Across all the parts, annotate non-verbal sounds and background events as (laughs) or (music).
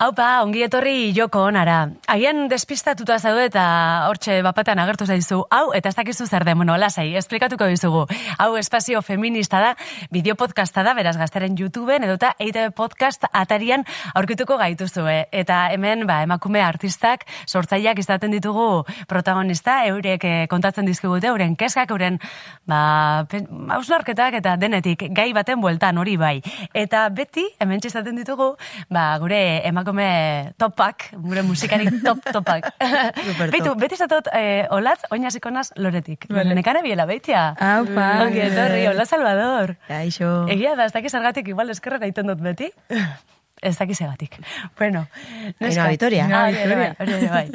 Haupa, ongi etorri joko onara. Agian despistatuta zaude eta hortxe bapatean agertu zaizu. Hau, eta ez dakizu zer den, bueno, lasai, esplikatuko dizugu. Hau espazio feminista da, bideo podcasta da, beraz gaztaren YouTubeen, edota EITB podcast atarian aurkituko gaituzue. Eta hemen, ba, emakume artistak, sortzaileak izaten ditugu protagonista, eurek eh, kontatzen dizkigute, euren keskak, euren, ba, hausnarketak eta denetik, gai baten bueltan hori bai. Eta beti, hemen izaten ditugu, ba, gure emakume topak, gure musikari top (laughs) topak. Super Beitu, top. beti zatot, eh, olatz, oinaziko naz loretik. Vale. Nekane biela, beitia. Aupa. Ongi etorri, hola Salvador. Kaixo. Egia da, ez dakiz zergatik igual eskerrak egiten dut beti. (laughs) Ez dakiz egatik. Bueno, Ainhoa Vitoria. Ah, bai, Vitoria. ere bai.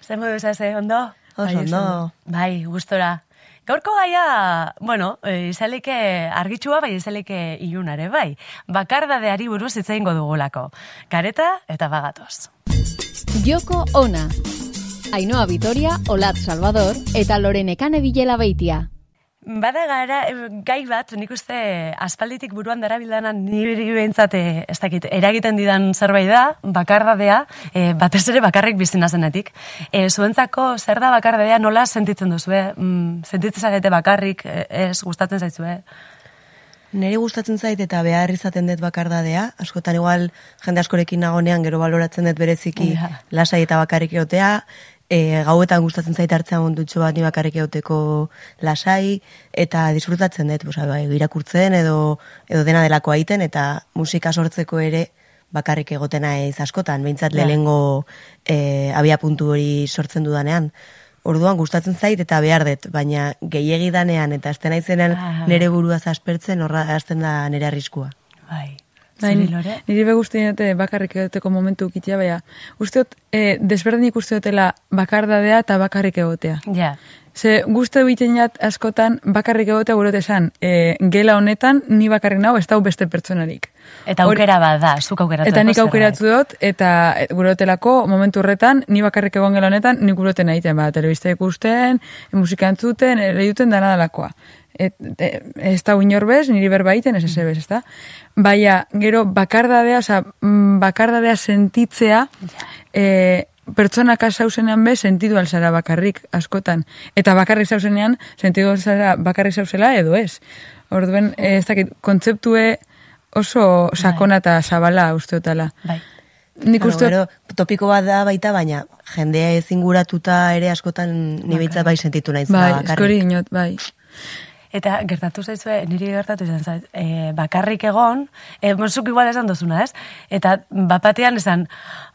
Zer modu esase, ondo? Oso ondo. Bai, gustora. Gaurko gaia, bueno, e, izaleke argitsua, bai izaleke ilunare, bai. Bakardadeari buruz hitz egingo dugulako. Kareta eta bagatoz. Joko Ona. Ainhoa Vitoria, Olat Salvador eta Lorenekane Bilela Beitia. Bada gara, eh, gai bat, nik uste aspalditik buruan darabildanan niri behintzate, ez dakit, eragiten didan zerbait da, bakardadea, e, batez ere bakarrik bizina zenetik. E, zuentzako zer da bakardadea nola sentitzen duzue? Mm, sentitzen zarete bakarrik, eh, ez gustatzen zaizue? Neri gustatzen zait eta behar izaten dut bakardadea, askotan igual jende askorekin nagonean gero baloratzen dut bereziki Ja. lasai eta bakarrik egotea, e, gauetan gustatzen zait hartzea ondutxo bat ni bakarrik egoteko lasai, eta disfrutatzen dut, bosa, bai, irakurtzen edo, edo dena delako aiten, eta musika sortzeko ere bakarrik egotena ez askotan, behintzat Ja. lehengo e, abia puntu hori sortzen dudanean. Orduan gustatzen zait eta behar dut, baina gehiegi danean eta azten aizenean nere burua aspertzen horra azten da nere arriskua. Bai. Bai, Zuri, Lore? niri be guztien dute bakarrik egoteko momentu ukitia, baina usteot, e, desberdinik uste dutela bakardadea eta bakarrik egotea. Ja. Ze guztu egiten jat askotan bakarrik egotea gure esan, e, gela honetan ni bakarrik nau ez dau beste pertsonarik. Eta aukera bat da, zuk aukeratu. Eta nik aukeratu dut, eta gure hotelako momentu horretan, ni bakarrik egon gela honetan, nik gure egiten, ba, telebista ikusten, musika entzuten, ere duten dana dalakoa. Et, e, ez da inor bez, niri berba egiten, ez ez ez da? Baina, gero, bakardadea, oza, bakardadea sentitzea, e, pertsonak zauzenean be, sentidu alzara bakarrik, askotan. Eta bakarrik zauzenean, sentidu alzara bakarrik zauzela, edo ez. Orduen, eh, ez dakit, kontzeptue oso sakona eta zabala uste dutela. Bai. Nik uste gero, topiko bat da baita, baina jendea ez inguratuta ere askotan ni behintzat bai sentitu naiz bai, eskori inot, bai. Eta gertatu zaizue, niri gertatu izan zait, e, bakarrik egon, e, mozuk igual esan dozuna, ez? Eta bapatean esan,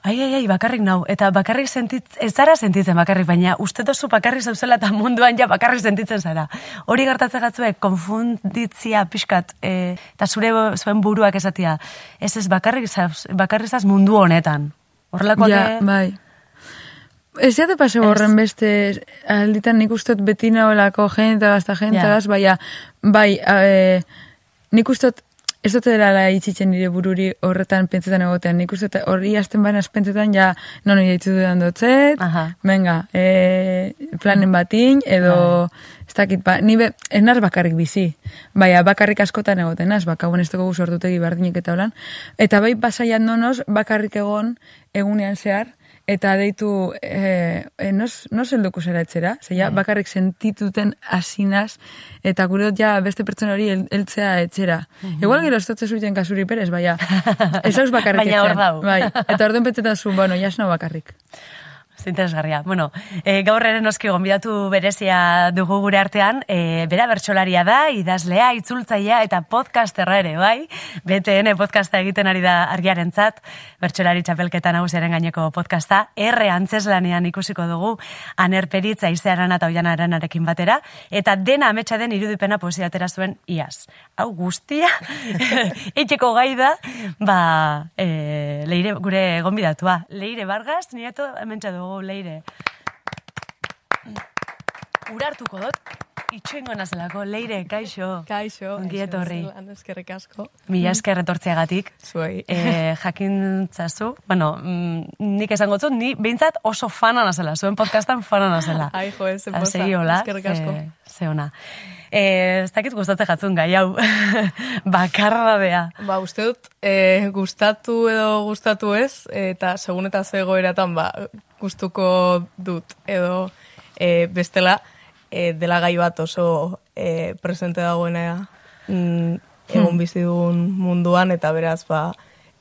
ai, ai, ai, bakarrik nau, eta bakarrik sentitz, ez zara sentitzen bakarrik, baina uste dozu bakarrik zauzela eta munduan ja bakarrik sentitzen zara. Hori gertatzen gatzue, konfunditzia pixkat, e, eta zure zuen buruak esatia, ez ez bakarrik zauz, bakarrik zauz mundu honetan. Horrelakoak Ja, bai. Ez jate pase horren beste, alditan nik uste dut beti naholako jentagaz eta jentagaz, baina, bai, e, nik uste dut, ez dut dela itxitzen nire bururi horretan pentsetan egotean, nik uste hori hasten baina pentsetan ja, non nire itzu dudan dotzet, venga, e, planen batin, edo, ez dakit, ba, ni be, ez naz bakarrik bizi, baina bakarrik askotan egoten naz, baka ez dugu sortutegi bardinik eta holan, eta bai pasaian nonoz, bakarrik egon egunean zehar, eta deitu, e, e, nos, nos helduko zera etxera, ze ja, bakarrik sentituten asinaz, eta gure dut ja beste pertsona hori hel- heltzea etxera. Igual gero ez dutze zuten kasuri perez, baina ez hauz bakarrik (laughs) Baina hor dau. Bai, eta orduan pentsetan zu, bueno, jasno bakarrik. Interesgarria. Bueno, e, gaur ere noski gonbidatu berezia dugu gure artean, e, bera bertsolaria da, idazlea, itzultzailea eta podcasterra ere, bai? BTN podcasta egiten ari da argiarentzat, bertsolari txapelketa nagusiaren gaineko podcasta, erre antzeslanean ikusiko dugu, aner izearan eta oian batera, eta dena ametsa den irudipena poesia atera zuen iaz. Hau guztia, (laughs) eiteko gai da, ba, e, leire, gure gonbidatua. Leire Vargas, nieto, hementsa dugu, leire. Urartuko dut. itxoingo nazelako, leire, kaixo. Kaixo. Ongi etorri. Eskerrik asko. Mila esker etortzeagatik. Zuei. E, jakintzazu, bueno, mm, nik esango zut, ni behintzat oso fana nazela, zuen podcastan fana nazela. Ai, jo, ez, enpoza. Eskerrik asko. ze, ze ona. E, ez dakit gustatzen jatzun gai hau, (laughs) bakarra bea. Ba, uste dut, e, gustatu edo gustatu ez, eta segun eta ze egoeratan, ba, gustuko dut, edo e, bestela, e, dela gai bat oso e, presente dagoena mm, egon bizi dugun munduan, eta beraz, ba,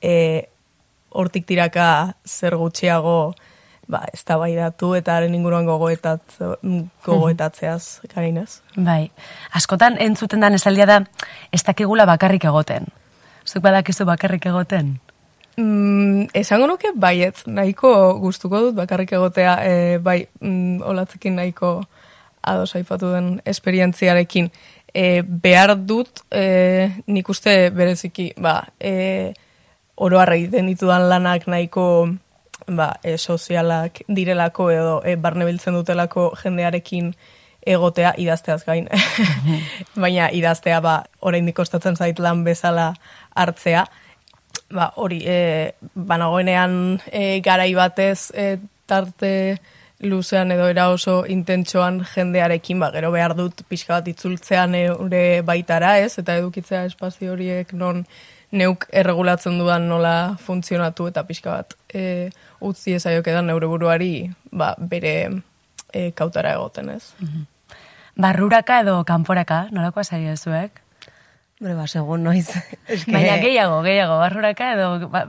e, hortik tiraka zer gutxiago, ba, ez da eta haren inguruan gogoetat, gogoetatzeaz, karinez. Bai, askotan entzuten dan esaldia da, ez dakigula bakarrik egoten. Zuk badakizu bakarrik egoten? Mm, esango nuke baiet, nahiko gustuko dut bakarrik egotea, e, bai, mm, olatzekin nahiko ados aipatu den esperientziarekin. E, behar dut, e, nik uste bereziki, ba, e, oro egiten ditudan lanak nahiko ba, e, sozialak direlako edo e, barne biltzen dutelako jendearekin egotea idazteaz gain. (laughs) Baina idaztea ba, oraindik kostatzen zait lan bezala hartzea. Ba, hori, e, banagoenean e, garai batez e, tarte luzean edo era oso intentsoan jendearekin, ba, gero behar dut pixka bat itzultzean eure baitara ez, eta edukitzea espazio horiek non neuk erregulatzen dudan nola funtzionatu eta pixka bat e, utzi ezaiok edan neure buruari ba, bere e, kautara egoten ez. Mhm. Barruraka edo kanporaka, nolako azari ezuek? Bure, ba, segun noiz. (laughs) Eske... Baina gehiago, gehiago, barruraka edo... Ba,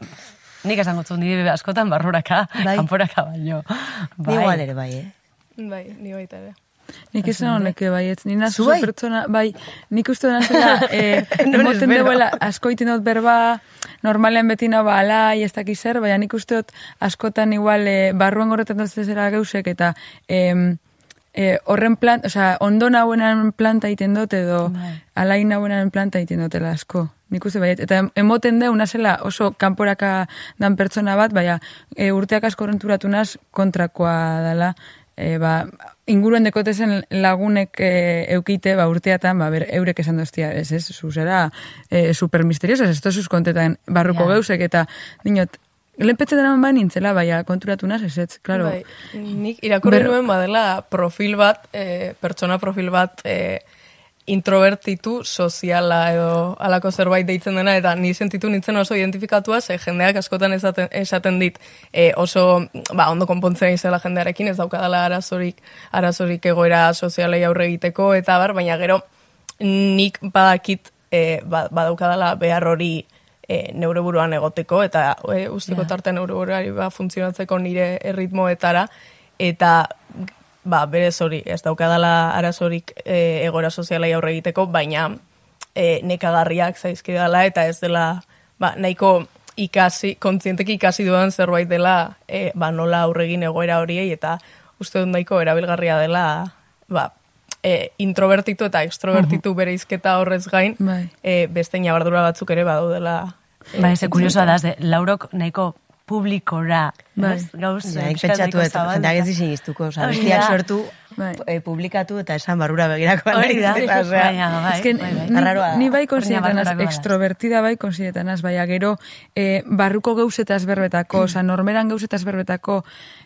nik esango zuen nire askotan barruraka, Bai. kanporaka baino. Ni igual ere bai, eh? Bai, ni baita ere. Nik esan honeke bai, ez nina Zu zu bai? pertsona, bai, nik uste dena zela, (laughs) eh, emoten deuela, asko iten dut berba, normalen beti ba, alai, ez dakiz zer, baina nik uste dut askotan igual, eh, barruan gorretan dut zera geusek, eta em, eh, horren plan, osea, ondo nahuenan planta egiten dut, edo Bai. alai nahuenan planta egiten dutela asko. Nik uste baiet, eta emoten deu, zela oso kanporaka dan pertsona bat, baina e, urteak asko renturatu naz kontrakoa dela, e, ba, inguruan dekotezen lagunek e, eukite, ba, urteatan, ba, ber, eurek esan doztia, ez ez, zuzera e, super misteriosa, ez sus kontetan barruko Ja. geusek, eta dinot, lehenpetzen dara bain nintzela, baina konturatu naz, ez ez, klaro. Bai, nik irakurri Ber- nuen badela profil bat, e, pertsona profil bat e, introvertitu soziala edo alako zerbait deitzen dena, eta ni sentitu nintzen oso identifikatua, ze jendeak askotan esaten, esaten dit e, oso ba, ondo konpontzen izela jendearekin, ez daukadala arazorik, arazorik egoera sozialei aurre egiteko, eta bar, baina gero nik badakit e, ba, badaukadala behar hori e, neure buruan egoteko, eta e, usteko Ja. tartean neure buruari ba, funtzionatzeko nire erritmoetara, eta ba, berez hori, ez daukadala arazorik e, egoera sozialai aurre egiteko, baina e, nekagarriak zaizkidala eta ez dela ba, nahiko ikasi, kontzienteki ikasi dudan zerbait dela e, ba, nola aurregin egoera horiei eta uste dut nahiko erabilgarria dela ba, e, introvertitu eta extrovertitu bere izketa horrez gain Bai. e, beste inabardura batzuk ere badaudela. e, Ba, ez kuriosoa da, ze, laurok nahiko publikora, Bai. Gauz, Ja, pentsatu zabalduta. jendeak ez dizin iztuko, oza, Hori bestiak sortu, Bai. eh, publikatu eta esan barrura begirako Hori da, eta, osea, baina, bai, que bai, bai. ni, ni bai Orina konsideretan az, barrurako da. extrovertida bai konsideretan az, baina gero eh, barruko gauzetaz berbetako, oza, normeran gauzetaz berbetako,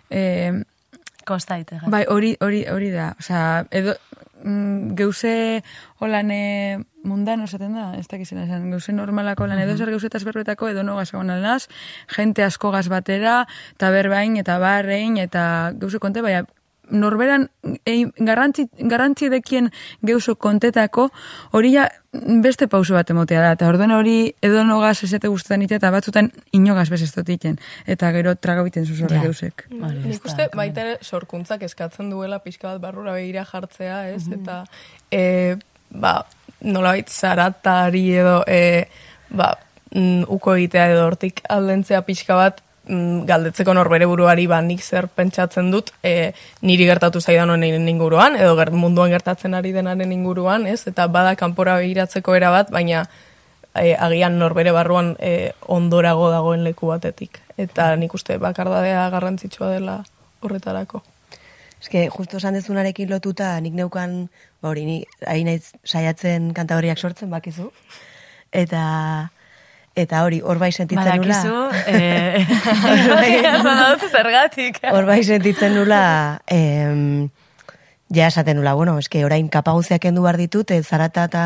eh, Kosta ite. bai, hori, hori, hori da, oza, edo, mm, geuse holane mundano esaten da, ez dakizena esan, geuse normalako lan edo zer gauzetaz berbetako edo no gazagon alnaz, jente asko gaz batera, eta berbain, eta barrein, eta geuse konte, baina norberan garrantzi, garrantzi dekien geuso kontetako, hori ja beste pauso bat emotea da, eta orduen hori edo nogaz esate guztetan ite, eta batzutan inogaz bez ez iten, eta gero traga biten zuzorra Ja. geusek. Hori, ez Nik uste baita sorkuntzak eskatzen duela pixka bat barrura begira jartzea, ez? Eta e, ba, nolabait zaratari edo e, ba, mm, uko egitea edo hortik aldentzea pixka bat mm, galdetzeko norbere buruari ba nik zer pentsatzen dut e, niri gertatu zaidan honen inguruan edo ger, munduan gertatzen ari denaren inguruan, ez? Eta bada kanpora begiratzeko era bat, baina e, agian norbere barruan e, ondorago dagoen leku batetik. Eta nik uste bakardadea garrantzitsua dela horretarako. Eske, justo esan dezunarekin lotuta, nik neukan, ba hori, ni ari naiz saiatzen kanta horiak sortzen, bakizu. Eta, eta hori, hor bai sentitzen nula. Badakizu, eh, (laughs) dut zergatik. Hor bai sentitzen nula, em, ja esaten nula, bueno, eske orain kapa guztiak kendu behar ditut, e, zarata eta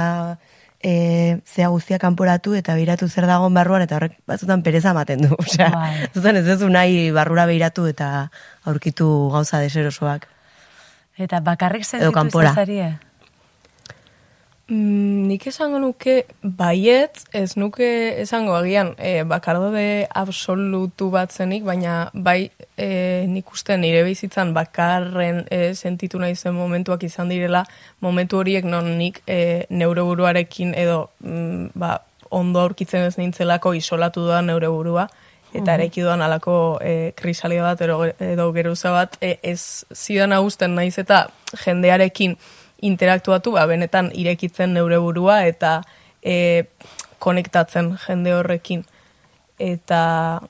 e, zea guztiak kanporatu eta beiratu zer dagoen barruan, eta horrek batzutan pereza ematen du. (laughs) Osea, Bai. zutan ez duzu nahi barrura beiratu eta aurkitu gauza deserosoak. Eta bakarrik sentitu kanpora. Mm, nik esango nuke baiet, ez nuke esango agian e, bakardode absolutu bat zenik, baina bai e, nik uste nire bizitzan bakarren e, sentitu nahi zen momentuak izan direla, momentu horiek non nik e, neuroburuarekin edo mm, ba, ondo aurkitzen ez nintzelako isolatu da neuroburua, eta eraiki dudan alako e, krisalia bat edo, edo geruza bat e, ez zidan agusten naiz eta jendearekin interaktuatu, ba, benetan irekitzen neure burua eta e, konektatzen jende horrekin. Eta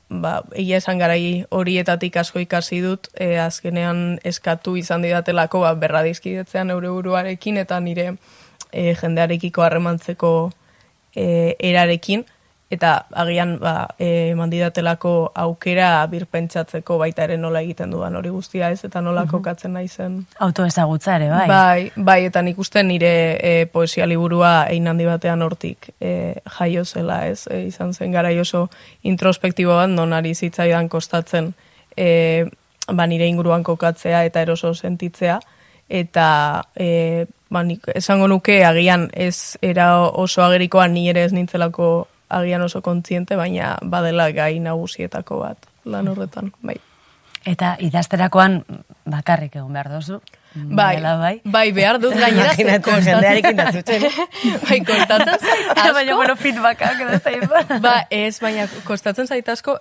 ba, egia esan garai horietatik asko ikasi dut, e, azkenean eskatu izan didatelako ba, berradizkidetzean neure buruarekin eta nire e, jendearekiko harremantzeko e, erarekin, eta agian ba, e, eman didatelako aukera birpentsatzeko baita ere nola egiten dudan hori guztia ez, eta nola kokatzen naizen. Autoezagutza ere, bai. Bai, bai, eta nik uste nire e, poesia liburua egin handi batean hortik e, jaio zela, ez? E, izan zen gara oso introspektibo bat, non ari zitzaidan kostatzen e, ba, nire inguruan kokatzea eta eroso sentitzea, eta e, ba, nik esango nuke agian ez era oso agerikoa ni ere ez nintzelako agian oso kontziente, baina badela gai nagusietako bat lan horretan, bai. Eta idazterakoan bakarrik egon behar dozu. Bai, Dela, bai. bai, behar dut gainera. ze (laughs) Imaginatzen jendearekin dazutzen. (laughs) bai, kostatzen zait asko. Baina, bueno, feedbacka, edo zait. (laughs) ba, ez, baina kostatzen zait asko,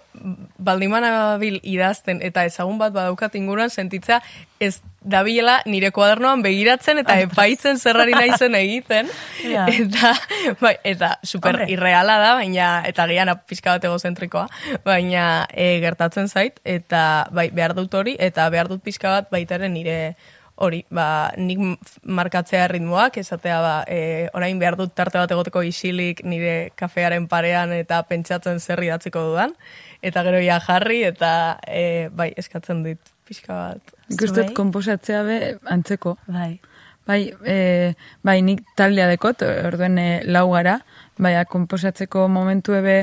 baldimana bil idazten eta ezagun bat badaukat inguruan sentitzea, ez dabilela nire kuadernoan begiratzen eta epaitzen zerrari naizen egiten. Ja. Eta, bai, eta super Hombre. irreala da, baina, eta gian pixka bat egozentrikoa, baina e, gertatzen zait, eta bai, behar dut hori, eta behar dut pixka bat baitaren nire hori, ba, nik markatzea ritmoak, esatea, ba, e, orain behar dut tarte bat egoteko isilik nire kafearen parean eta pentsatzen zer idatziko dudan, eta gero ja jarri, eta e, bai, eskatzen dit pixka bat. Zuei? komposatzea be antzeko. Bai. Bai, e, bai, nik taldea dekot, orduen e, lau gara, bai, komposatzeko momentu ebe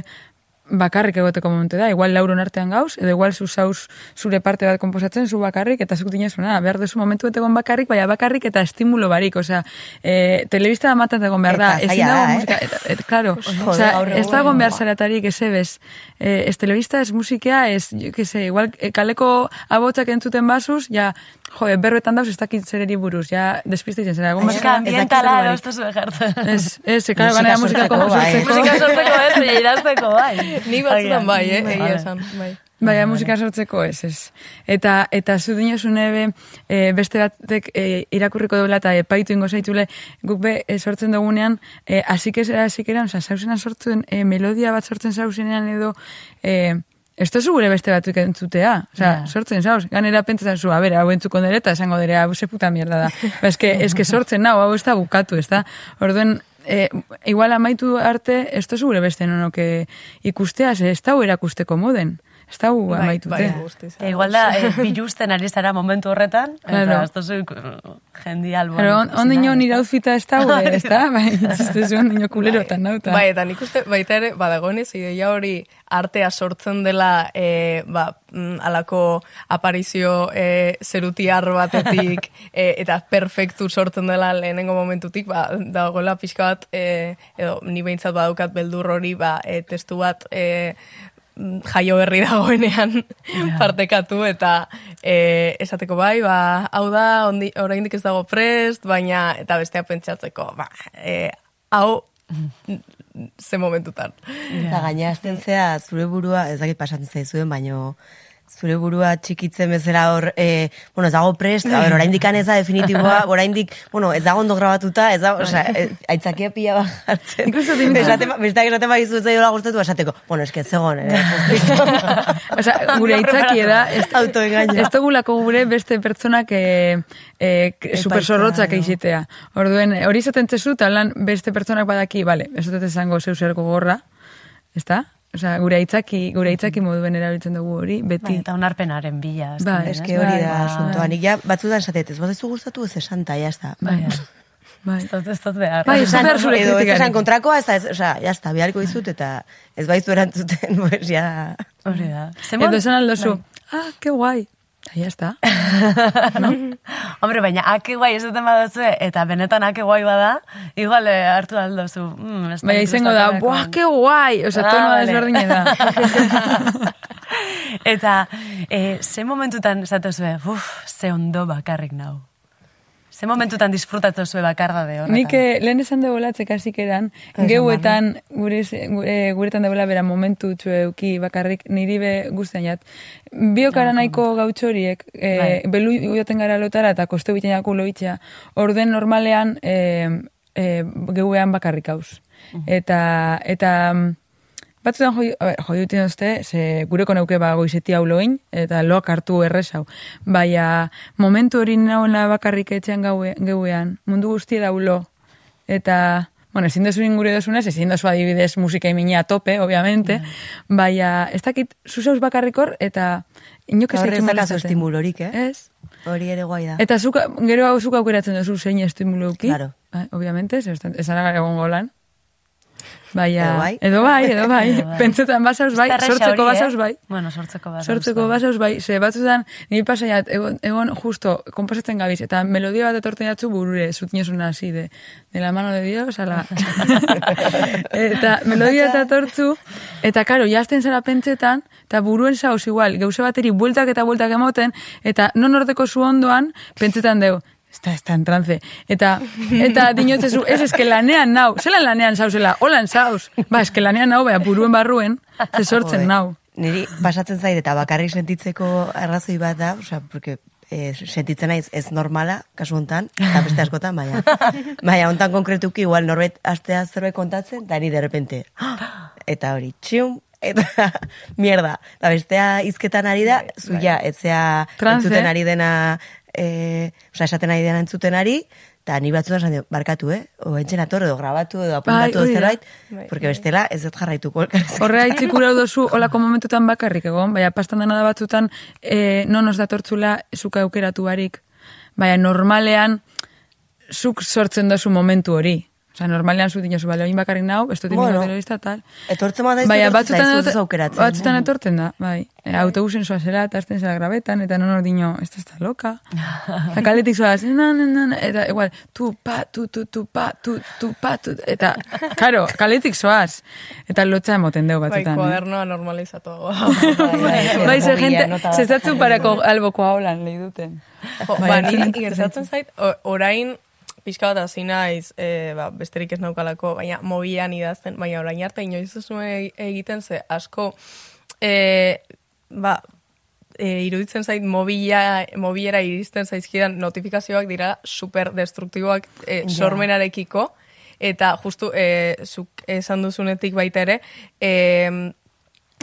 bakarrik egoteko momentu da, igual lauron artean gauz, edo igual zu zauz zure parte bat komposatzen, zu bakarrik, eta zuk dinezuna, behar duzu momentu bat egon bakarrik, baina bakarrik eta estimulo barik, osea, e, telebista matat egon behar da, zaila dago da, eh? musika, eta, et, claro, osea, ez dago behar zaratarik, ez ebez, e, ez telebista, ez musikea, ez, jo que se, igual, e, kaleko abotsak entzuten basuz, ja, jo, berbetan dauz, ez dakit zereri buruz, ja, despisteitzen zera, egon Musika basika, ambientala ez duzu ejartzen. Ez, ez, ekara, Musika ganea musika sortzeko, bai. komposatzeko. Musika sortzeko ez, idazteko, bai. Ni batzutan bai, eh, egia Vale. esan, bai. Baina musika sortzeko ez, ez. Eta, eta zu dinosun ebe, e, beste batek e, irakurriko duela eta epaitu ingo zaitule, guk be e, sortzen dugunean, e, asik ez asikeran, oza, zauzena sortzen, e, melodia bat sortzen zauzenean edo, e, ez tozu gure beste batzuk entzutea, oza, Ja. sortzen zauz, ganera pentsatzen zu, a ber, hau entzuko nire eta esango dere, hau ze puta mierda da. ba, eske, eske sortzen nau, hau ez da bukatu, ez da. Orduen, e, igual amaitu arte, ez tozu gure beste nonoke ikustea, ze ez da erakusteko moden. Ez da gu Bai, amaitute. bai, guztiz. E, igual da, e, bilusten ari zara momentu horretan, eta Claro. ez duzu jendi alboan. Pero on, ondino nire da? outfita ez da, gure, ez da? (laughs) Bai, ez da ondino kulerotan nauta. Bai, eta nik uste baita ere, badagoenez, ideia hori artea sortzen dela, e, ba, mm, alako aparizio e, zerutiar batetik, (laughs) e, eta perfektu sortzen dela lehenengo momentutik, ba, dagoela pixka bat, e, edo ni behintzat badaukat beldur hori, ba, e, testu bat, e, jaio berri dagoenean partekatu eta e, esateko bai, ba, hau da, ondi, oraindik ez dago prest, baina eta bestea pentsatzeko, ba, e, hau ze momentutan. Eta gaina azten zea, zure burua, ez dakit pasatzen zaizuen, baino zure burua txikitzen bezala hor, e, bueno, ez dago prest, a ber, oraindik ez da definitiboa, (laughs) oraindik, bueno, ez dago ondo grabatuta, ez dago, osea, e, aitzakia pila bat hartzen. Ikusten dut. Esaten, besteak esaten badizu ez zaiola gustatu, esateko, bueno, eske ez zegoen, eh? (laughs) Osea, gure aitzaki da, ez, Autoengaño. ez dugulako gure beste pertsonak e, e, supersorrotzak jo. eixitea. Orduen, hori izaten tzezu, eta lan beste pertsonak badaki, bale, ez dut esango zeu zerko gorra, ezta? Osea, gure aitzaki, gure aitzaki moduen erabiltzen dugu hori, Bai, beti. eta onarpenaren bila. ez Bai, da, Eske ez? hori da Bai, asuntoa. Nik ja batzutan esatet, ez badezu gustatu ez esan, eta jazta. Bai, bai. Ez dut, ez dut behar. Bai, esan behar zure edo ez esan kontrakoa, ez da, ez, osea, jazta, biharko dizut, eta ez baizu erantzuten, (laughs) pues ja... Hori da. Edo esan aldozu, Bai. ah, que guai. Eta ya está. (laughs) Hombre, baina ake guai ez duten baduzu, eta benetan ake guai bada, igual eh, hartu aldozu. Mm, Baina izango da, buah, que guai. Osa, Ah, tono vale. desberdine da. (laughs) eta, eh, ze momentutan esatuzue, uf, ze ondo bakarrik nau. Ze momentutan disfrutatu zue bakarra de horretan. Nik eh, lehen esan debola txekasik eran, geuetan, gure, gure, guretan debola bera momentu txueuki bakarrik, niri be guztian jat. Biokara nahiko gautxo horiek, e, Bai. belu joten gara lotara eta koste biten jako loitxea, orden normalean e, e, geuean bakarrik hauz. Eta, eta mm, batzutan joi, ber, joi duten duzte, ze gureko neuke ba goizeti hau loin, eta loak hartu errez hau. Baina momentu hori nagoela bakarrik etxean gaue, geuean, mundu guztia da lo. Eta, bueno, ezin dezu ingure dozunez, ezin dezu adibidez musika imina a tope, obviamente, baina ez dakit zuzauz bakarrik hor, eta inok ez ez dakazu molestatzen. estimulorik, eh? Ez? Hori ere guai da. Eta zuka, gero hau zuka aukeratzen duzu zein estimuluki. Claro. Bai, obviamente, ez ez egon golan. Baina, Edo bai. edo bai, edo bai. (laughs) Edo bai. Pentsetan basauz bai, sortzeko eh? basauz bai. Bueno, sortzeko basauz. Sortzeko basauz bai, ze batzutan, niri pasaiat, egon, egon justo, konposatzen gabiz, eta melodia bat etorten jatzu burure, zutinosuna hasi, de, de la mano de Dios, ala. (laughs) eta melodia eta tortzu, eta karo, jazten zara pentsetan, eta buruen zauz igual, geuse bateri bueltak eta bueltak emoten, eta non ordeko zu ondoan, pentsetan deu, Está, está en trance. Eta, eta dinotzezu, ez eske lanean nau. Zelan lanean zauzela, holan zauz. Ba, eske lanean nau, bea, buruen barruen, ze sortzen nau. Niri pasatzen zait eta bakarrik sentitzeko arrazoi bat da, osea, porque eh, sentitzen naiz ez normala, kasu hontan, eta beste askotan, baina. (laughs) baina hontan konkretuki, igual norbait astea zerbait kontatzen, eta ni de repente, eta hori, txium, eta (laughs) mierda. Eta bestea hizketan ari da, zu ja, etzea Trance. entzuten ari dena, eh, osea, esaten ari dena entzuten ari, eta ni batzutan esan dio, barkatu, eh? O entzen ator, edo grabatu, edo apuntatu Bai, zerbait, porque bestela ez dut jarraituko elkarrezketan. Horre haitzik (laughs) ura dozu, olako momentutan bakarrik egon, baina pastan dena da batzutan, e, non os datortzula, zuka aukeratu barik. Baina normalean, zuk sortzen dozu momentu hori. Osa, normalean zu dinozu, bale, oin bakarrik nau, ez dut Bueno. telebista, tal. Etortzen Baina etortzen batzutan, ez etor- duzu aukeratzen. batzutan etortzen da, bai. E, autobusen zoa zera, eta azten zera grabetan, eta non hor dino, ez da loka. eta kaletik zoaz, na, na, na, na, eta igual, tu, pa, tu, tu, tu, pa, tu, tu, pa, tu, eta, karo, kaletik zoaz. Eta lotza emoten deu Bai, batzutan. eh? kuadernoa normalizatuago. (laughs) Bai, ze gente, bat zestatzu parako alboko haulan lehi duten. Jo, Bai, ba, ni gertatzen zait, orain pixka bat hasi naiz, e, ba, besterik ez naukalako, baina mobian idazten, baina orain arte inoiz ez nuen eg- egiten ze asko, e, ba, e, iruditzen zait mobila, mobilera iristen zaizkidan notifikazioak dira super destruktiboak e, sormenarekiko, eta justu e, zuk esan duzunetik baita ere, e,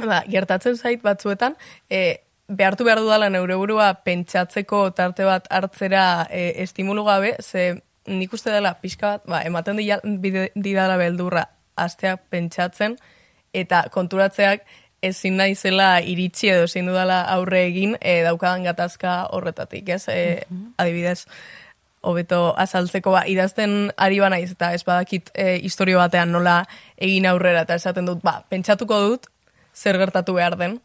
ba, gertatzen zait batzuetan, e, behartu behar dudala neure burua pentsatzeko tarte bat hartzera e, estimulu gabe, ze nik uste dela pixka bat, ba, ematen bide- didala beldurra astea pentsatzen, eta konturatzeak ezin naizela iritsi edo ezin dudala aurre egin e, daukadan gatazka horretatik, ez? E, Adibidez, hobeto azaltzeko ba, idazten ari ba naiz eta ez badakit e, historio batean nola egin aurrera eta esaten dut, ba, pentsatuko dut zer gertatu behar den.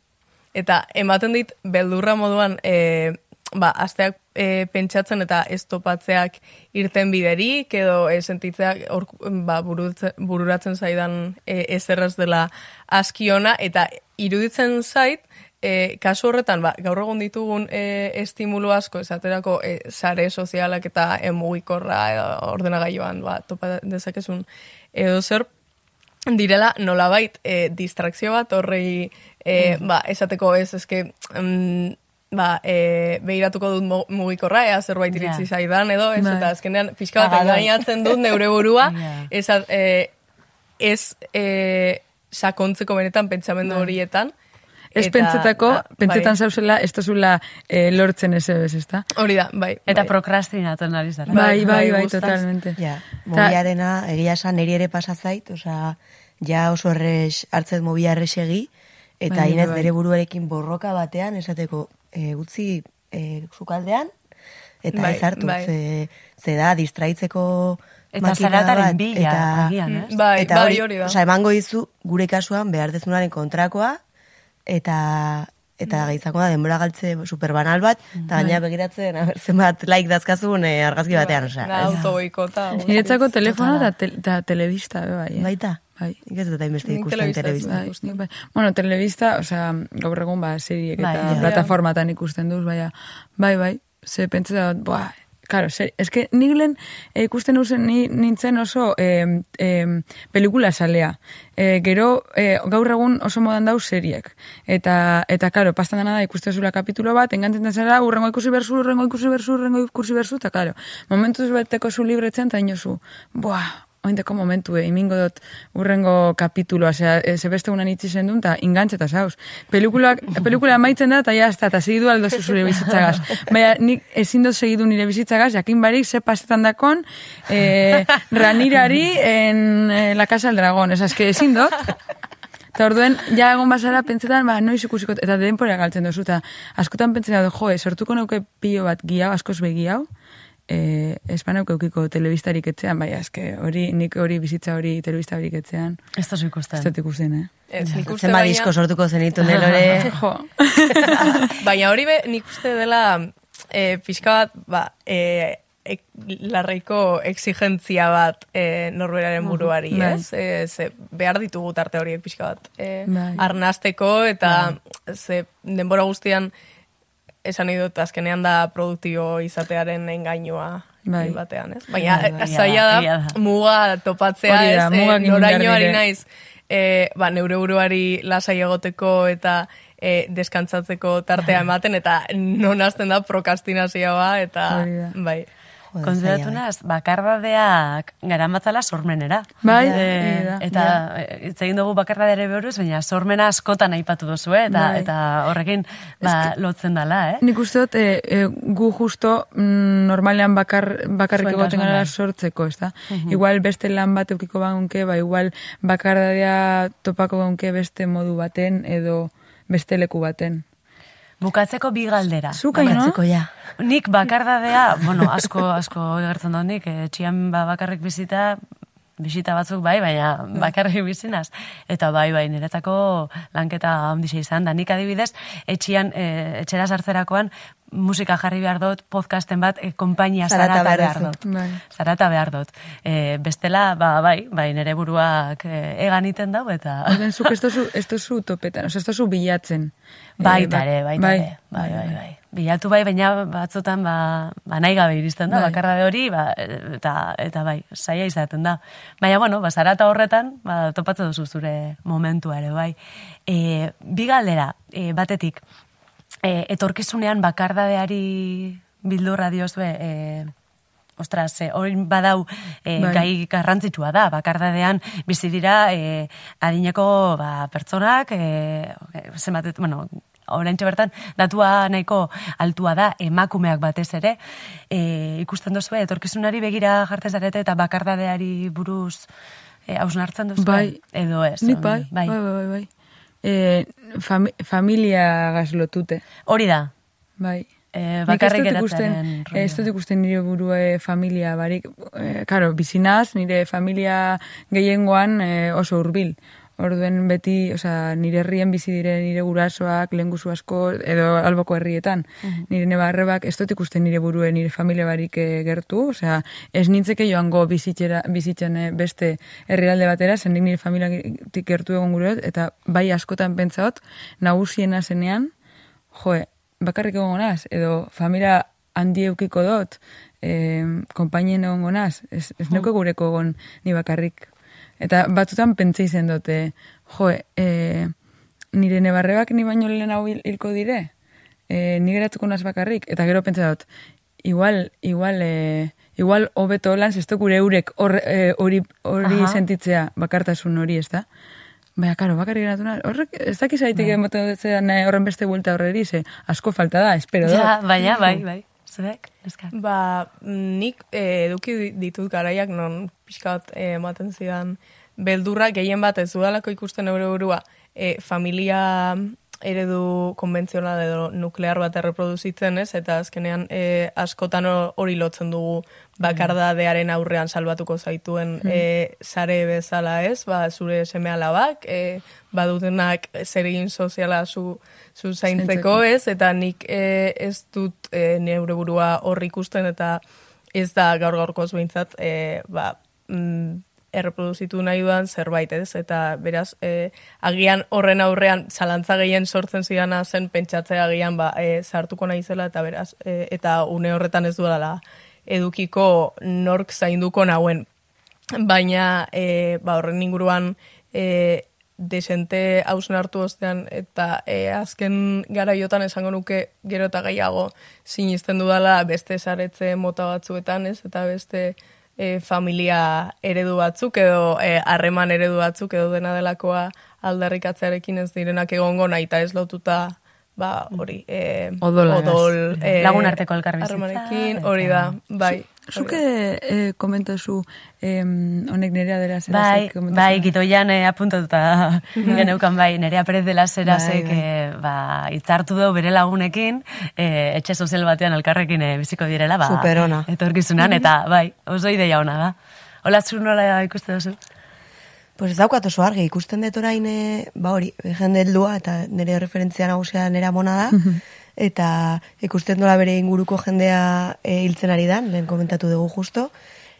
Eta ematen dit beldurra moduan e, ba, asteak e, pentsatzen eta ez topatzeak irten biderik edo e, sentitzeak hor, ba, burutze- bururatzen zaidan e, ezerraz dela askiona eta iruditzen zait e, kasu horretan, ba, gaur egun ditugun e, estimulu asko, esaterako e, sare sozialak eta emugikorra edo ordenagailuan ba, topa dezakezun edo zer, direla nolabait e, distrakzio bat horrei e, ba, esateko ez, eske, mm, ba, e, behiratuko dut mu- mugikorra, ea zerbait iritsi zaidan edo, ez, Bai. eta azkenean pixka bat Pagador. engainatzen dut neure burua, (laughs) Ja. ez, e, ez e, sakontzeko benetan pentsamendu horietan. Ez Eta- pentsetako, ah, pentsetan bai. zauzela, ez tozula eh, lortzen ez ebes, ez da? Hori da, bai. Eta bai. prokrastinatzen ari zara. Bai, bai, bai, bai, totalmente. Ja, mobiarena, egia esan, niri ere pasa zait, osea, ja oso errex, hartzet mobia errexegi, eta Bai, inez bai. bere buruarekin borroka batean, esateko, e, utzi e, sukaldean, eta Bai, ez hartu, bai. ze, ze da, distraitzeko Eta zarataren bila, eta- agian, ez? Bai, eta bai, hori da. Osea, emango dizu, gure kasuan, behar dezunaren kontrakoa, eta eta gaitzako da denbora galtze superbanal bat, eta gaina begiratzen, a ber, zenbat like dazkazun eh, argazki batean, osea. Da, ez- autoboikota. Niretzako telefono eta te, eta telebista, be, bai. eh? Baita? Bai. Ez dut hainbeste Nik ikusten telebista telebista. Bai, nik bai. Bueno, telebista, osea, gaur egun ba, seriek eta Bai, ja. plataformatan ikusten duz, baina, bai, bai, ze pentseta dut, boa, Claro, ser, eske nik lehen eh, ikusten usen ni, nintzen oso eh, eh, pelikula salea. Eh, gero eh, gaur egun oso modan dau seriek. Eta, eta claro, pastan dena da ikusten zula kapitulo bat, engantzen zara, urrengo ikusi berzu, urrengo ikusi berzu, urrengo ikusi berzu, eta claro, momentuz beteko zu libretzen, eta inozu, boa, oindeko momentu, eh, imingo dut urrengo kapituloa, osea, e, ze beste unan itzi zen duen, eta ingantzeta zauz. Pelikulak, (laughs) pelikula amaitzen da, eta ja, eta, segidu aldo zure bizitzagaz. Baina, nik ezin dut segidu nire bizitzagaz, jakin barik, ze pasetan dakon, eh, (laughs) ranirari en eh, la casa del dragón, esa, eske ezin dut. Eta orduen, ja egon bazara, pentsetan, ba, noiz ikusiko, eta denpora galtzen dozu, eta askotan pentsetan jo, sortuko nauke pilo bat giau, askoz begi hau, eh, espaneuk eukiko telebistarik etzean, bai, eske, hori, nik hori bizitza hori telebistarik etzean, Ez ez ikusten. dut ikusten, eh? Ez, Zenba baina- disko sortuko zenitu nelore. (laughs) Jo, (laughs) Baina hori be, nik uste dela e, pixka bat, ba, e, ek, larreiko exigentzia bat e, norberaren buruari, Bai. ez? E, ze, behar ditugu tarte horiek pixka bat. E, Bai. arnasteko eta ze denbora guztian esan nahi dut azkenean da produktibo izatearen engainua Bai. batean, ez? Baina Bai, bai, zaila da, da. muga topatzea, da, ez? E, egin behar noraino naiz, e, ba, neure buruari lasai egoteko eta e, deskantzatzeko tartea ematen, eta non hasten da prokastinazioa, eta bai. Konturatu naz, bakardadeak garamatzala sormenera. Bai, egia da, eta eh, hitz egin dugu bakardadeare buruz, baina sormena askotan aipatu duzu, eh? eta, Bai. eta horrekin ba, lotzen dala, eh? Nik uste dut, e, e, gu justo mm, normalean bakar, bakarrik egoten gara sortzeko, ez da? Igual beste lan bat eukiko baunke, ba, igual bakardadea topako baunke beste modu baten edo beste leku baten. Bukatzeko bi galdera. Zuk, no? Bukatzeko ja. Nik bakardadea, bueno, asko, asko egertzen dut nik, eh, etxian ba, bakarrik bizita, bisita batzuk bai, baina bakarrik bizinaz. Eta bai, bai, niretako lanketa handixe izan da. Nik adibidez, etxian, e, etxera sartzerakoan, musika jarri behar dut, podcasten bat, e, konpainia Zarata zarata, behar dut. Bai. Zarata behar dut. E, bestela, ba, bai, bai, nire buruak e, egan iten dau, eta... Orden, zuk ez dozu, ez dozu topetan, ez dozu bilatzen. Baita Eh, ere, baita ere. Bai, bai, bai. Bilatu bai, baina batzutan ba, ba nahi gabe iristen da, Bai. bakarra de hori, ba, eta, eta bai, saia izaten da. Baina, bueno, ba, zarata horretan, ba, topatzen duzu zure momentua ere, bai. E, bi galdera, e, batetik, e, etorkizunean bakardadeari bildurra diozue, e, ostras, e, hori badau e, Bai. gai garrantzitsua da, bakardadean bizi dira e, adineko ba, pertsonak, e, zenbatet, bueno, oraintxe bertan, datua nahiko altua da, emakumeak batez ere, e, ikusten duzu, etorkizunari begira jartez zarete eta bakardadeari buruz e, hausnartzen duzu, Bai. edo ez. Bai, bai. bai, bai, bai, bai. E, fami, familia gazlotute, Hori da, bai. e, bakarrik ikusten, geratzearen ez dut ikusten nire burue familia barik. E, karo, bizinaz, nire familia gehiengoan e, oso hurbil. Orduen beti, osea, nire herrien bizi dire nire gurasoak, lehenguzu asko, edo alboko herrietan. Nire nebarrebak, ez dut ikusten nire burue nire familia barik eh, gertu, osea, ez nintzeke joango bizitzera, bizitzen eh, beste herrialde batera, zen nire familiatik gertu egon gure eta bai askotan pentsaot, nagusiena zenean, joe, bakarrik egongo naz, edo familia handi eukiko dut, e, konpainien egongo naz, ez, ez neuke gureko egon ni bakarrik. Eta batzutan pentsa izen dute, jo, e, nire nebarrebak ni baino lehen hau hil- hilko dire, e, ni geratuko naz bakarrik, eta gero pentsa dut, igual, igual, e, igual hobeto lan, zesto gure eurek e, hori hori Aha. sentitzea bakartasun hori, ez da? Baina, karo, bakarrik geratu nahi, horrek, ez dakiz aitik emoten dutzean eh, horren beste buelta horreri, ze asko falta da, espero da. Ja, baina, bai, bai. Zerek, neska. Ba, nik eh, eduki di- ditut garaiak non pixka bat eh, ematen zidan beldurra gehien bat ez dudalako ikusten eure burua eh, familia eredu konbentzional edo nuklear bat erreproduzitzen ez, eta azkenean eh, askotan ho- hori lotzen dugu bakardadearen aurrean salbatuko zaituen eh, sare bezala ez, ba, zure seme alabak, eh, badutenak zer egin soziala zu, zu zaintzeko ez, eta nik eh, ez dut eh, neure burua hor ikusten, eta ez da gaur gaurkoz behintzat, eh, ba, mm, erreproduzitu nahi dudan zerbait, ez? Eta beraz, eh, agian horren aurrean zalantza gehien sortzen zidana zen pentsatzea agian ba, eh, sartuko naizela eta beraz, eh, eta une horretan ez dudala edukiko nork zainduko nauen. Baina, eh, ba, horren inguruan eh, desente hausen hartu ostean eta eh, azken garaiotan esango nuke gero eta gehiago sinisten dudala beste saretze mota batzuetan, ez? Eta beste e, familia eredu batzuk edo e, harreman eredu batzuk edo dena delakoa aldarrikatzearekin ez direnak egongo nahi eta ez lotuta ba hori e, odol e, Lagunarteko elkarbizitza, harremanekin eta- hori da bai Zuke eh, komentozu em, honek nerea dela zera Bai, bai, gitoian eh, apuntatuta (laughs) geneukan bai, nerea Perez de la Serasek Bai, bai. eh, ba, itzartu du bere lagunekin, eh, etxe sozial batean elkarrekin eh, biziko direla, ba, Superona. etorkizunan, eta bai, oso ideia ona da. Hola, zu nola ikuste duzu? Pues ez daukat oso argi, ikusten dut orain, e, ba hori, jende heldua, eta nire referentzia nagusia nire mona da, eta ikusten dola bere inguruko jendea e, hiltzen ari dan, lehen komentatu dugu justo,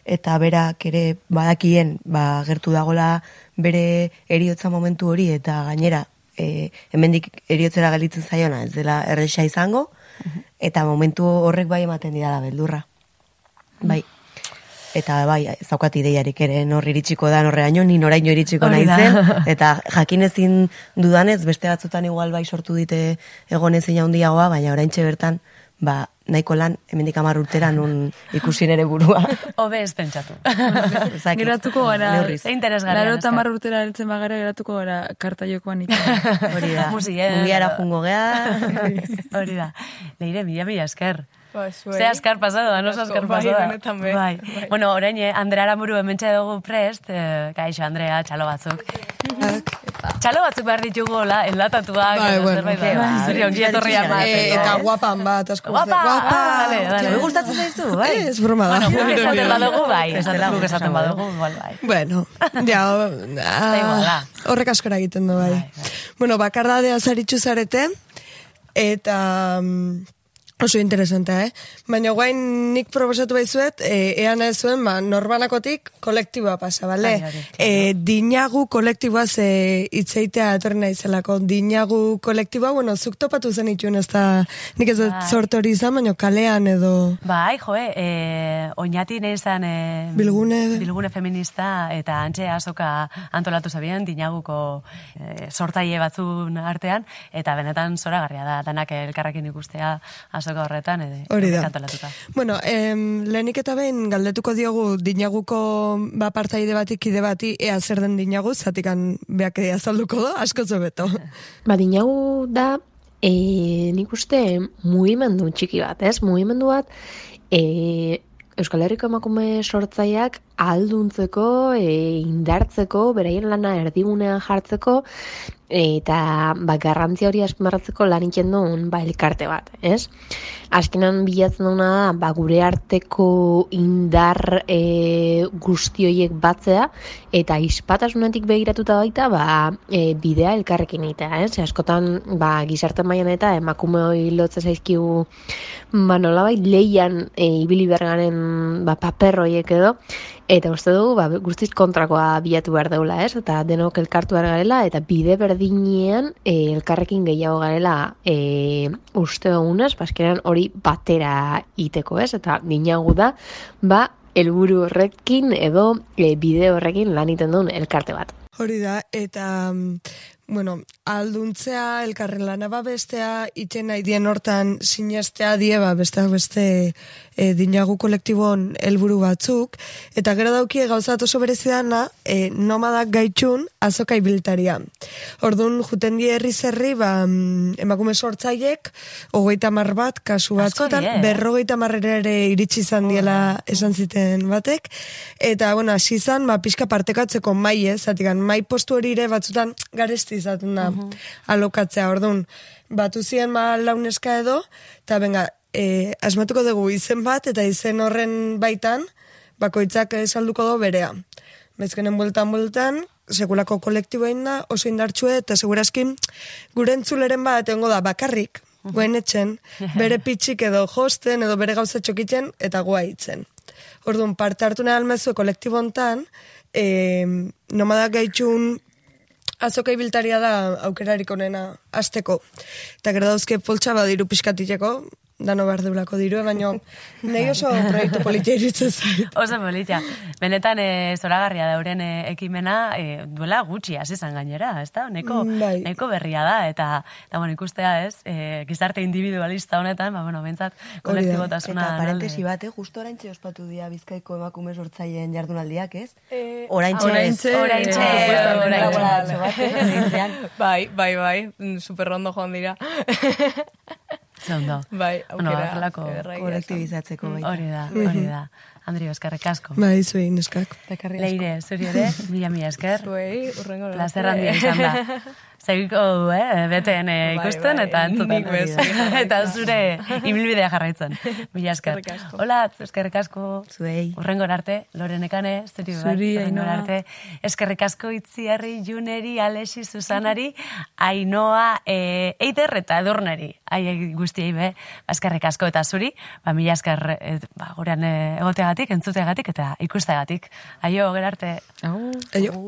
eta berak ere badakien, ba, gertu dagola bere eriotza momentu hori, eta gainera, e, hemendik eriotzera gelitzen zaiona, ez dela erresa izango, eta momentu horrek bai ematen didala beldurra. Bai. Eta bai, ez daukat ideiarik ere nor iritsiko da norreaino, ni noraino iritsiko naizen. Eta jakin ezin dudanez, beste batzutan igual bai sortu dite egon ezin handiagoa, baina oraintxe bertan, ba, nahiko lan, hemendik hamar urtera nun ikusi nere burua. (laughs) Hobe ez pentsatu. (laughs) Geratuko gara. Ze interesgarria, laro neska. eta marra urtera heltzen bagara, geratuko gara karta jokoan. (laughs) Hori da. Musier. Mungiara jungo gea. Hori da. Leire, mila mila esker. Ba, zuei. Ze askar pasado da, no Asko, askar bai, pasado da. benetan be. Bai. Bai. Bueno, orain, eh, Andrea Aramuru hementxe dugu prest, eh, kaixo, Andrea, txalo batzuk. Txalo batzuk behar ditugu, la, enlatatuak, Bai, bueno. zerbait, bai, zuri ongi etorria Bai, Eh, emateko. eta guapan bat, asko. Guapa! Guapa! Ah, vale, vale. Hori gustatzen zaizu, bai? Ez broma da. Bueno, guk esaten badugu, bai, esaten guk guk esaten badugu, igual, bai. Bueno, ja, ah, horrek askora egiten du, bai. Bueno, bakardadea zaritxu zarete, eta mm, oso interesante, eh? Baina guain nik proposatu baizuet, e, ean ez zuen, ba, norbanakotik kolektiboa pasa, bale? E, dinagu kolektiboa ze itzeitea etorri naizelako. Dinagu kolektiboa, bueno, zuk topatu zen ituen ez da, nik ez dut Bai. sortu hori izan, baina kalean edo... Bai, joe, eh, oinati nahi izan eh, Bilgune. bilgune feminista eta antxe azoka antolatu zabien, dinaguko eh, sortaile batzun artean, eta benetan zoragarria da, danak elkarrekin ikustea azoka horretan, ede, Hori da. Bueno, em, lehenik eta behin galdetuko diogu dinaguko ba, partaide bati, kide bati, ea zer den dinagu, zatikan beak azalduko do, asko beto. (laughs) Ba, dinagu da, e, nik uste mugimendu txiki bat, ez? Mugimendu bat, e, Euskal Herriko emakume sortzaileak ahalduntzeko, e, indartzeko, beraien lana erdigunean jartzeko, eta ba, garrantzia hori azpimarratzeko lan egiten duen ba, elkarte bat, ez? Azkenan bilatzen duna da, ba, gure arteko indar e, guzti horiek batzea, eta ispatasunetik begiratuta baita, ba, e, bidea elkarrekin egitea, ez? Askotan, ba, gizarte mailan eta emakume hori lotze zaizkigu, ba, nolabait leian e, ibili bergaren ba, paper horiek edo, Eta uste dugu, ba, guztiz kontrakoa bilatu behar deula, ez? Eta denok elkartu behar garela, eta bide berdinean e, elkarrekin gehiago garela e, uste dugunez, baskeran hori batera iteko, ez? Eta dinagu da, ba, helburu horrekin edo e, bide horrekin lan iten duen elkarte bat. Hori da, eta, mm, bueno, alduntzea, elkarren lana babestea, itxen nahi dien hortan sinestea die, ba, besteak beste e, dinagu kolektibon helburu batzuk, eta gero daukie gauzat oso berezidana, e, nomadak gaitxun azoka ibiltaria. Orduan, juten die herri zerri, ba, mm, emakume sortzaiek, hogeita mar bat, kasu batzutan, eh? berrogeita marrera ere iritsi izan diela esan ziten batek, eta, bueno, hasi izan, ba, pixka partekatzeko mai, ez, zatikan, mai postu hori ere batzutan garesti izaten da alokatzea, orduan, batu ziren ba launeska edo, eta benga, e, asmatuko dugu izen bat, eta izen horren baitan, bakoitzak esalduko do berea. Bezkenen bueltan bueltan, sekulako kolektiboen da, oso indartsue, eta segurazkin, gure entzuleren bat egongo da bakarrik, goen etxen, (laughs) bere pitxik edo josten, edo bere gauza txokitzen, eta goa hitzen. Orduan, parte hartu nahi almezu kolektibo hontan, e, nomadak gaitxun azoka ibiltaria da aukerarik onena azteko. Eta gero dauzke poltsa badiru pixkatiteko, dano behar deulako diru, baina nahi oso proiektu politia iruditzen zait. Oso politia. Benetan e, zoragarria dauren e, ekimena e, duela gutxi hasi izan gainera, ez da? Neko, Mm, bai. neko berria da, eta, eta bueno, ikustea ez, e, gizarte individualista honetan, ba, bueno, bentsat, kolektibotasuna. Eta parentesi alde. bat, eh, justo oraintxe ospatu dira bizkaiko emakume sortzaileen jardunaldiak, ez? Eh, oraintxe ez. oraintxe, Oraintxe. Bai, bai, bai, superrondo joan dira. (laughs) Ze ondo. (laughs) bai, Bueno, aukera. esan. kolektibizatzeko baita. Hori da, hori da. Andri, eskerrik asko. Bai, zuei, neskak. Leire, zuri ere, (laughs) mila mila esker. Zuei, urrengo Plazer handia izan da. (laughs) Segiko du, eh, beten eh, Bai, ikusten bai, eta entzuten. eta zure ibilbidea jarraitzen. Mila esker. Hola, eskerrik asko. Zuei. Urrengo arte, lorenekane, zuri bai. Zuri, urrengor Ainhoa. arte. Eskerrik asko itziarri, juneri, alesi, susanari, ainoa, e, eider eta edurneri. Ai guztiei be, ba, eskerrik asko eta zuri, ba, mila esker e, ba, gurean e, egoteagatik, entzuteagatik eta ikusteagatik. Aio, gerarte. Aio.